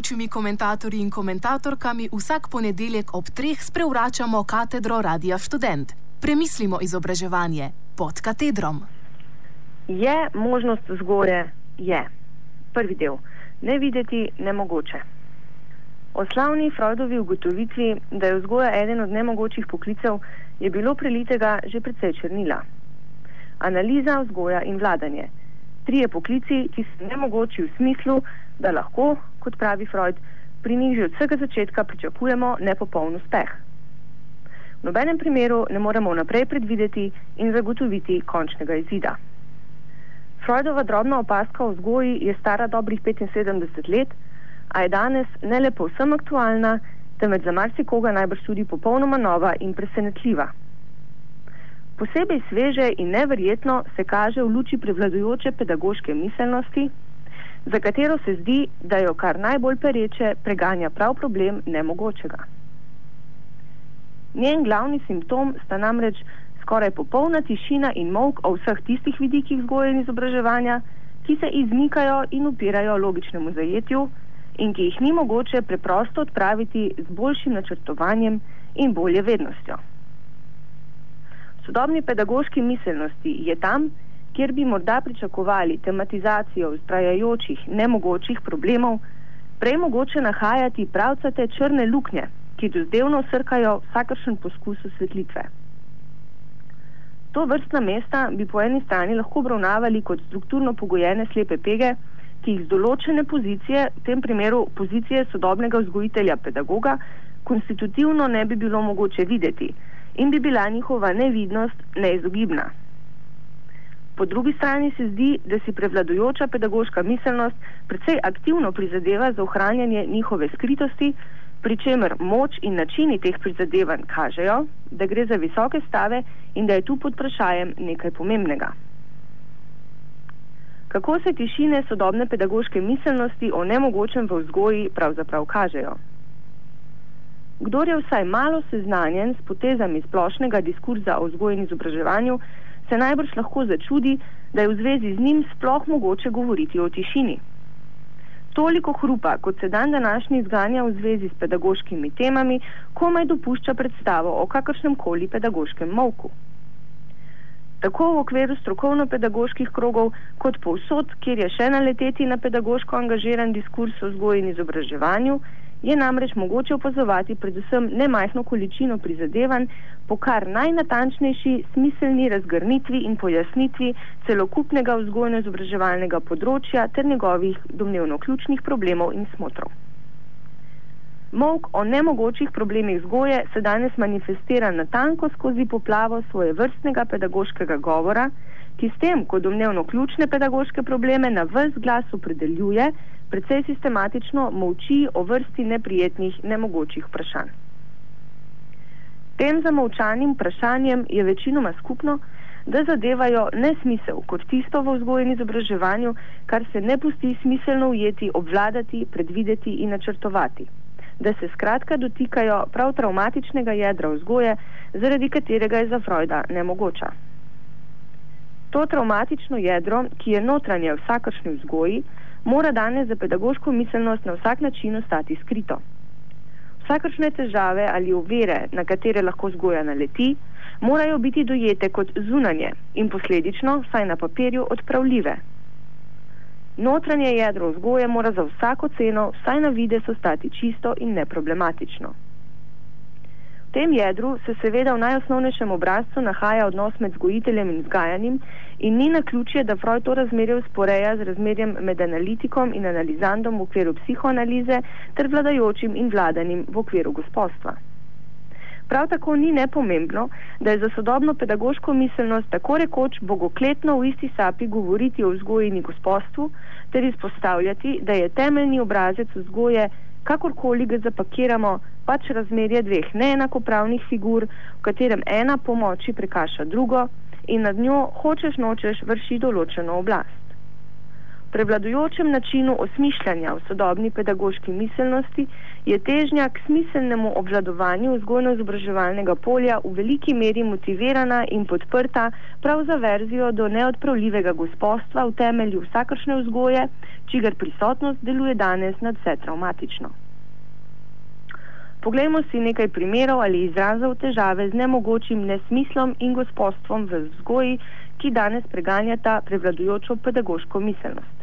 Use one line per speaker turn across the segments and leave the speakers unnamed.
gostujočimi komentatorji in komentatorkami vsak ponedeljek ob treh sprevračamo katedro Radia Student. Premislimo izobraževanje pod katedrom.
Je možnost vzgoje? Je. Prvi del. Ne videti nemogoče. O slavni Freudovi ugotovitvi, da je vzgoja eden od nemogočih poklicev, je bilo prelitega že precej črnila. Analiza, vzgoja in vladanje. Trije poklici, ki so nemogoči v smislu, da lahko, kot pravi Freud, pri njih že od vsega začetka pričakujemo nepopoln uspeh. V nobenem primeru ne moremo vnaprej predvideti in zagotoviti končnega izida. Freudova drobna opaska o vzgoji je stara dobrih 75 let, a je danes ne le povsem aktualna, temveč za marsikoga najbrž tudi popolnoma nova in presenetljiva. Posebej sveže in neverjetno se kaže v luči prevladujoče pedagoške miselnosti, za katero se zdi, da jo kar najbolj pereče preganja prav problem nemogočega. Njen glavni simptom sta namreč skoraj popolna tišina in mok o vseh tistih vidikih vzgoje in izobraževanja, ki se izmikajo in upirajo logičnemu zajetju in ki jih ni mogoče preprosto odpraviti z boljšim načrtovanjem in bolje vednostjo. V sodobni pedagoški miselnosti je tam, kjer bi morda pričakovali tematizacijo vztrajajočih, nemogočih problemov, prej mogoče nahajati pravcate črne luknje, ki dozdevno srkajo vsakršen poskus osvetlitve. To vrstna mesta bi po eni strani lahko obravnavali kot strukturno pogojene slepe pege, ki jih z določene pozicije, v tem primeru pozicije sodobnega vzgojitelja pedagoga, konstitutivno ne bi bilo mogoče videti in bi bila njihova nevidnost neizogibna. Po drugi strani se zdi, da si prevladujoča pedagoška miselnost precej aktivno prizadeva za ohranjanje njihove skritosti, pri čemer moč in načini teh prizadevanj kažejo, da gre za visoke stave in da je tu pod vprašanjem nekaj pomembnega. Kako se tišine sodobne pedagoške miselnosti o nemogočem v vzgoji pravzaprav kažejo? Kdor je vsaj malo seznanjen s potezami splošnega diskurza o vzgoji in izobraževanju, se najbrž lahko začudi, da je v zvezi z njim sploh mogoče govoriti o tišini. Toliko hrupa, kot se dan današnji zganja v zvezi s pedagoškimi temami, komaj dopušča predstavo o kakršnem koli pedagoškem molku. Tako v okviru strokovno-pedagoških krogov, kot povsod, kjer je še naleteti na pedagoško angažiran diskurs o vzgoji in izobraževanju, je namreč mogoče opazovati predvsem nemajhno količino prizadevanj po kar najnatančnejši smiselni razgrnitvi in pojasnitvi celokupnega vzgojno-izobraževalnega področja ter njegovih domnevno ključnih problemov in smotrov. Mok o nemogočih problemih vzgoje se danes manifestira natanko skozi poplavo svoje vrstnega pedagoškega govora, ki s tem, ko domnevno ključne pedagoške probleme na vrst glas opredeljuje, precej sistematično molči o vrsti neprijetnih, nemogočih vprašanj. Tem zamolčanim vprašanjem je večinoma skupno, da zadevajo nesmisel kot tisto v vzgoji in izobraževanju, kar se ne pusti smiselno ujeti, obvladati, predvideti in načrtovati. Da se skratka dotikajo prav traumatičnega jedra vzgoje, zaradi katerega je za Freuda nemogoča. To traumatično jedro, ki je notranje vsakršni vzgoji, mora danes za pedagoško miselnost na vsak način ostati skrito. Vsakršne težave ali ovire, na katere lahko zgoja naleti, morajo biti dojete kot zunanje in posledično, vsaj na papirju, odpravljive. Notranje jedro vzgoje mora za vsako ceno, vsaj na vides, ostati čisto in neproblematično tem jedru se seveda v najosnovnejšem obrazcu nahaja odnos med vzgojiteljem in vzgajanjem in ni na ključje, da Freud to razmerje usporeja z razmerjem med analitikom in analizandom v okviru psihoanalize ter vladajočim in vladanim v okviru gospodstva. Prav tako ni nepomembno, da je za sodobno pedagoško miselnost tako rekoč bogokletno v isti sapi govoriti o vzgoji in gospodstvu ter izpostavljati, da je temeljni obrazec vzgoje kakorkoli ga zapakiramo, pač razmerje dveh neenakopravnih figur, v katerem ena pomoči prekaša drugo in nad njo hočeš nočeš vrši določeno oblast. Prevladujočem načinu osmišljanja v sodobni pedagoški miselnosti je težnja k smiselnemu obvladovanju vzgojno-izobraževalnega polja v veliki meri motivirana in podprta prav za verzijo do neodpravljivega gospodstva v temelju vsakršne vzgoje, čigar prisotnost deluje danes nadvse traumatično. Poglejmo si nekaj primerov ali izrazov težave z nemogočim nesmislom in gospodstvom v vzgoji, ki danes preganjata prevladujočo pedagoško miselnost.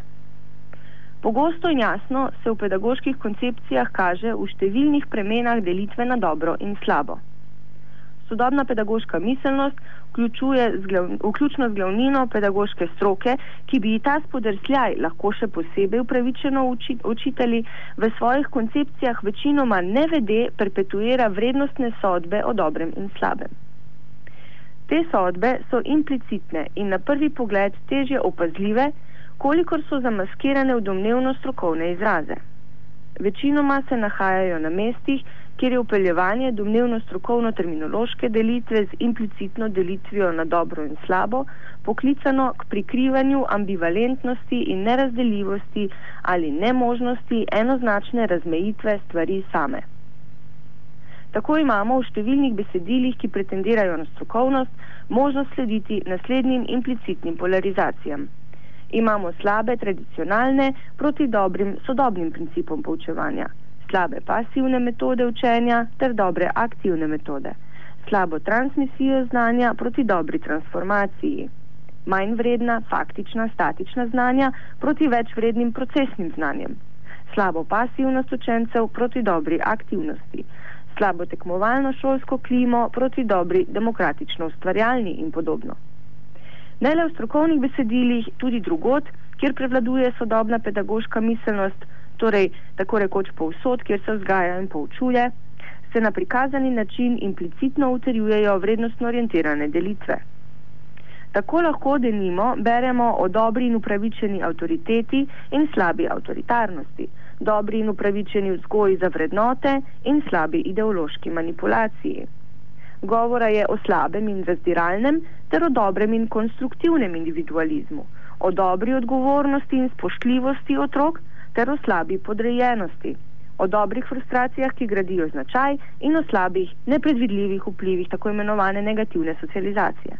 Pogosto in jasno se v pedagoških koncepcijah kaže v številnih premenah delitve na dobro in slabo. Sodobna pedagoška miselnost vključuje zglav, vključno z glavnino pedagoške stroke, ki bi ta spodrsljaj lahko še posebej upravičeno uči, učitelji v svojih koncepcijah večinoma ne vede perpetuira vrednostne sodbe o dobrem in slabem. Te sodbe so implicitne in na prvi pogled težje opazljive, kolikor so zamaskirane v domnevno strokovne izraze. Večinoma se nahajajo na mestih, kjer je upeljevanje domnevno strokovno terminološke delitve z implicitno delitvijo na dobro in slabo poklicano k prikrivanju ambivalentnosti in nerazdeljivosti ali nemožnosti enoznačne razmejitve stvari same. Tako imamo v številnih besedilih, ki pretendirajo na strokovnost, možnost slediti naslednjim implicitnim polarizacijam imamo slabe tradicionalne proti dobrim sodobnim principom poučevanja, slabe pasivne metode učenja ter dobre aktivne metode, slabo transmisijo znanja proti dobri transformaciji, manj vredna faktična statična znanja proti več vrednim procesnim znanjem, slabo pasivnost učencev proti dobri aktivnosti, slabo tekmovalno šolsko klimo proti dobri demokratično ustvarjalni in podobno ne le v strokovnih besedilih, tudi drugot, kjer prevladuje sodobna pedagoška miselnost, torej tako rekoč povsod, kjer se vzgaja in poučuje, se na prikazani način implicitno utrjujejo vrednostno orientirane delitve. Tako lahko denimo beremo o dobri in upravičeni avtoriteti in slabi avtoritarnosti, dobri in upravičeni vzgoji za vrednote in slabi ideološki manipulaciji. Govora je o slabem in razdiralnem ter o dobrem in konstruktivnem individualizmu, o dobri odgovornosti in spoštljivosti otrok ter o slabi podrejenosti, o dobrih frustracijah, ki gradijo značaj in o slabih, nepredvidljivih vplivih tako imenovane negativne socializacije.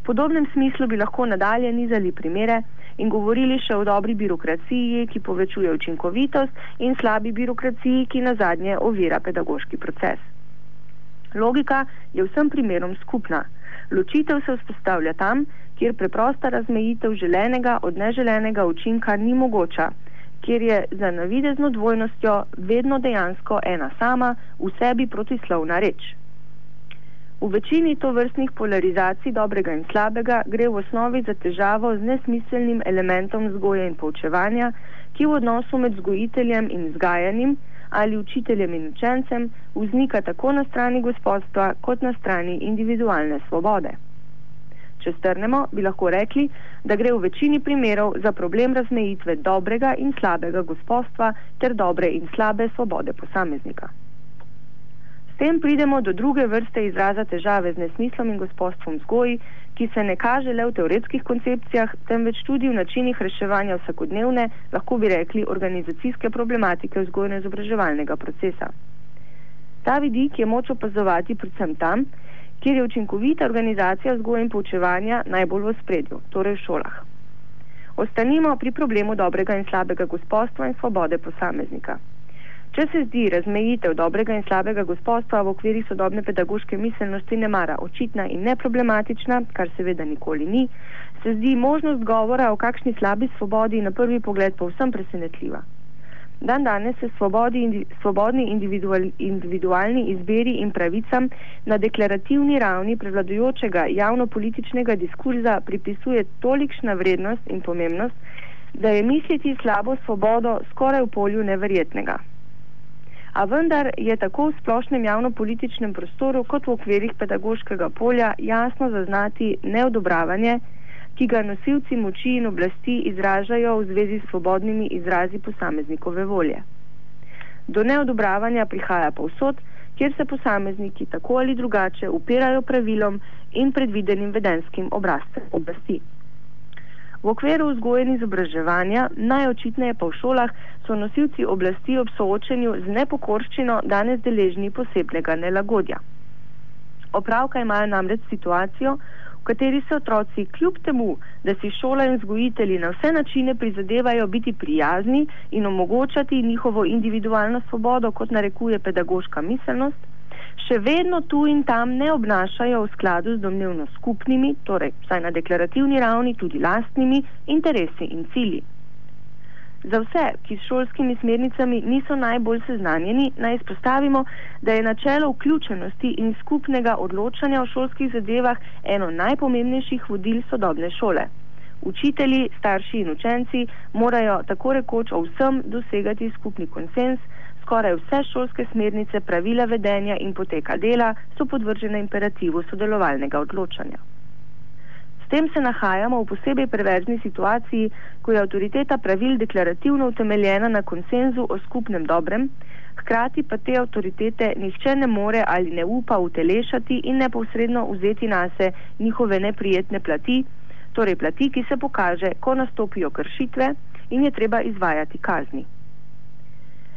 V podobnem smislu bi lahko nadalje nizali primere in govorili še o dobri birokraciji, ki povečuje učinkovitost in slabi birokraciji, ki na zadnje ovira pedagoški proces. Logika je vsem primerom skupna. Ločitev se vzpostavlja tam, kjer preprosta razmejitev želenega od neželenega učinka ni mogoča, kjer je za navidezno dvojnostjo vedno dejansko ena sama, v sebi protislovna reč. V večini to vrstnih polarizacij dobrega in slabega gre v osnovi za težavo z nesmiselnim elementom vzgoje in poučevanja, ki v odnosu med vzgojiteljem in vzgajanim ali učiteljem in učencem vznika tako na strani gospodstva kot na strani individualne svobode. Če strnemo, bi lahko rekli, da gre v večini primerov za problem razmejitve dobrega in slabega gospodstva ter dobre in slabe svobode posameznika tem pridemo do druge vrste izraza težave z nesmislom in gospodstvom vzgoji, ki se ne kaže le v teoretskih koncepcijah, temveč tudi v načinih reševanja vsakodnevne, lahko bi rekli, organizacijske problematike vzgojno-izobraževalnega procesa. Ta vidik je moč opazovati predvsem tam, kjer je učinkovita organizacija vzgoje in poučevanja najbolj v spredju, torej v šolah. Ostanimo pri problemu dobrega in slabega gospodstva in svobode posameznika. Če se zdi razmejitev dobrega in slabega gospodstva v okviru sodobne pedagoške miselnosti ne mara očitna in neproblematična, kar seveda nikoli ni, se zdi možnost govora o kakšni slabi svobodi na prvi pogled povsem presenetljiva. Dan danes se svobodi, svobodni individual, individualni izbiri in pravicam na deklarativni ravni prevladujočega javno-političnega diskurza pripisuje tolikšna vrednost in pomembnost, da je misliti slabo svobodo skoraj v polju neverjetnega. A vendar je tako v splošnem javno-političnem prostoru kot v okvirih pedagoškega polja jasno zaznati neodobravanje, ki ga nosilci moči in oblasti izražajo v zvezi s svobodnimi izrazi posameznikove volje. Do neodobravanja prihaja povsod, kjer se posamezniki tako ali drugače upirajo pravilom in predvidenim vedenskim obrazcem oblasti. V okviru vzgoje in izobraževanja, najočitneje pa v šolah, so nosilci oblasti ob soočenju z nepokorščino danes deležni posebnega nelagodja. Opravka imajo namreč situacijo, v kateri se otroci kljub temu, da si šola in vzgojitelji na vse načine prizadevajo biti prijazni in omogočati njihovo individualno svobodo, kot narekuje pedagoška miselnost, še vedno tu in tam ne obnašajo v skladu z domnevno skupnimi, torej vsaj na deklarativni ravni tudi lastnimi interesi in cilji. Za vse, ki s šolskimi smernicami niso najbolj seznanjeni, naj izpostavimo, da je načelo vključenosti in skupnega odločanja o šolskih zadevah eno najpomembnejših vodil sodobne šole. Učitelji, starši in učenci morajo tako rekoč o vsem dosegati skupni konsens, skoraj vse šolske smernice, pravila vedenja in poteka dela so podvržene imperativu sodelovalnega odločanja tem se nahajamo v posebej preverzni situaciji, ko je avtoriteta pravil deklarativno utemeljena na konsenzu o skupnem dobrem, hkrati pa te avtoritete nihče ne more ali ne upa utelešati in neposredno vzeti na se njihove neprijetne plati, torej plati, ki se pokaže, ko nastopijo kršitve in je treba izvajati kazni.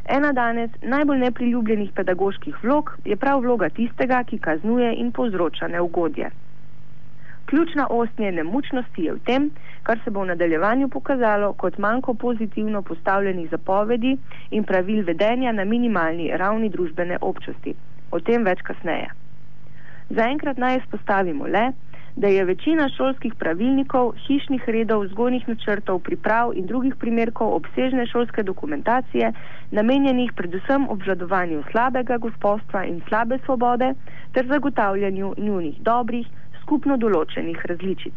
Ena danes najbolj nepriljubljenih pedagoških vlog je prav vloga tistega, ki kaznuje in povzroča neugodje. Ključna ost njene mučnosti je v tem, kar se bo v nadaljevanju pokazalo kot manjko pozitivno postavljenih zapovedi in pravil vedenja na minimalni ravni družbene občosti. O tem več kasneje. Zaenkrat naj izpostavimo le, da je večina šolskih pravilnikov, hišnih redov, vzgojnih načrtov, priprav in drugih primerkov obsežne šolske dokumentacije namenjenih predvsem obvladovanju slabega gospodstva in slabe svobode ter zagotavljanju njunih dobrih, skupno določenih različic.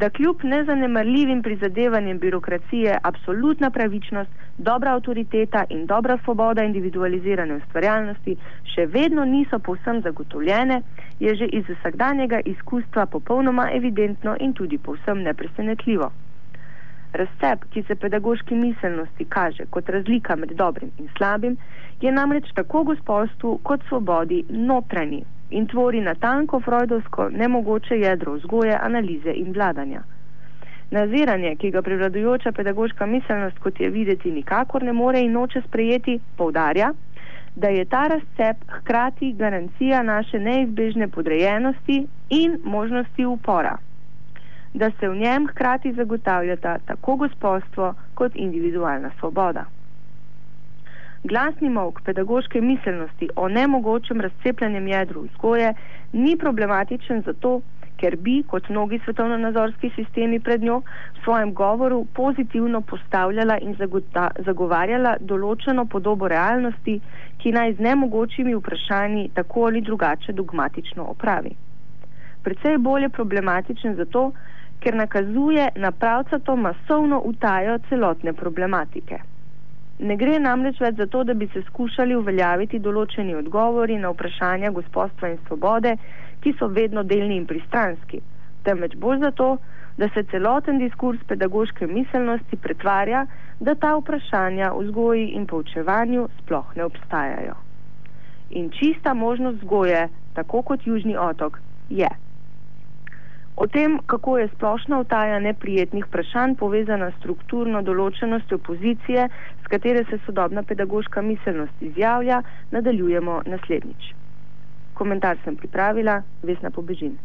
Da kljub nezanemarljivim prizadevanjem birokracije absolutna pravičnost, dobra avtoriteta in dobra svoboda individualizirane ustvarjalnosti še vedno niso povsem zagotovljene, je že iz vsakdanjega izkustva popolnoma evidentno in tudi povsem nepresenetljivo. Razcep, ki se pedagoški miselnosti kaže kot razlika med dobrim in slabim, je namreč tako gospodstvu kot svobodi notranji in tvori natanko freudovsko nemogoče jedro vzgoje, analize in vladanja. Naziranje, ki ga prevladujoča pedagoška miselnost, kot je videti, nikakor ne more in noče sprejeti, povdarja, da je ta razcep hkrati garancija naše neizbežne podrejenosti in možnosti upora, da se v njem hkrati zagotavljata tako gospodstvo kot individualna svoboda. Glasni mok pedagoške miselnosti o nemogočem razcepljanjem jedru vzgoje ni problematičen zato, ker bi, kot mnogi svetovno-nazorski sistemi pred njo, v svojem govoru pozitivno postavljala in zagovarjala določeno podobo realnosti, ki naj z nemogočimi vprašanji tako ali drugače dogmatično opravi. Predvsej bolje problematičen zato, ker nakazuje na pravcato masovno utajo celotne problematike. Ne gre namreč več za to, da bi se skušali uveljaviti določeni odgovori na vprašanja gospodstva in svobode, ki so vedno delni in pristranski, temveč bolj za to, da se celoten diskurs pedagoške miselnosti pretvarja, da ta vprašanja v vzgoji in poučevanju sploh ne obstajajo. In čista možnost vzgoje, tako kot Južni otok, je. O tem, kako je splošna vtaja neprijetnih vprašanj povezana s strukturno določenostjo pozicije, s katere se sodobna pedagoška miselnost izjavlja, nadaljujemo naslednjič. Komentar sem pripravila, Vesna Pobežin.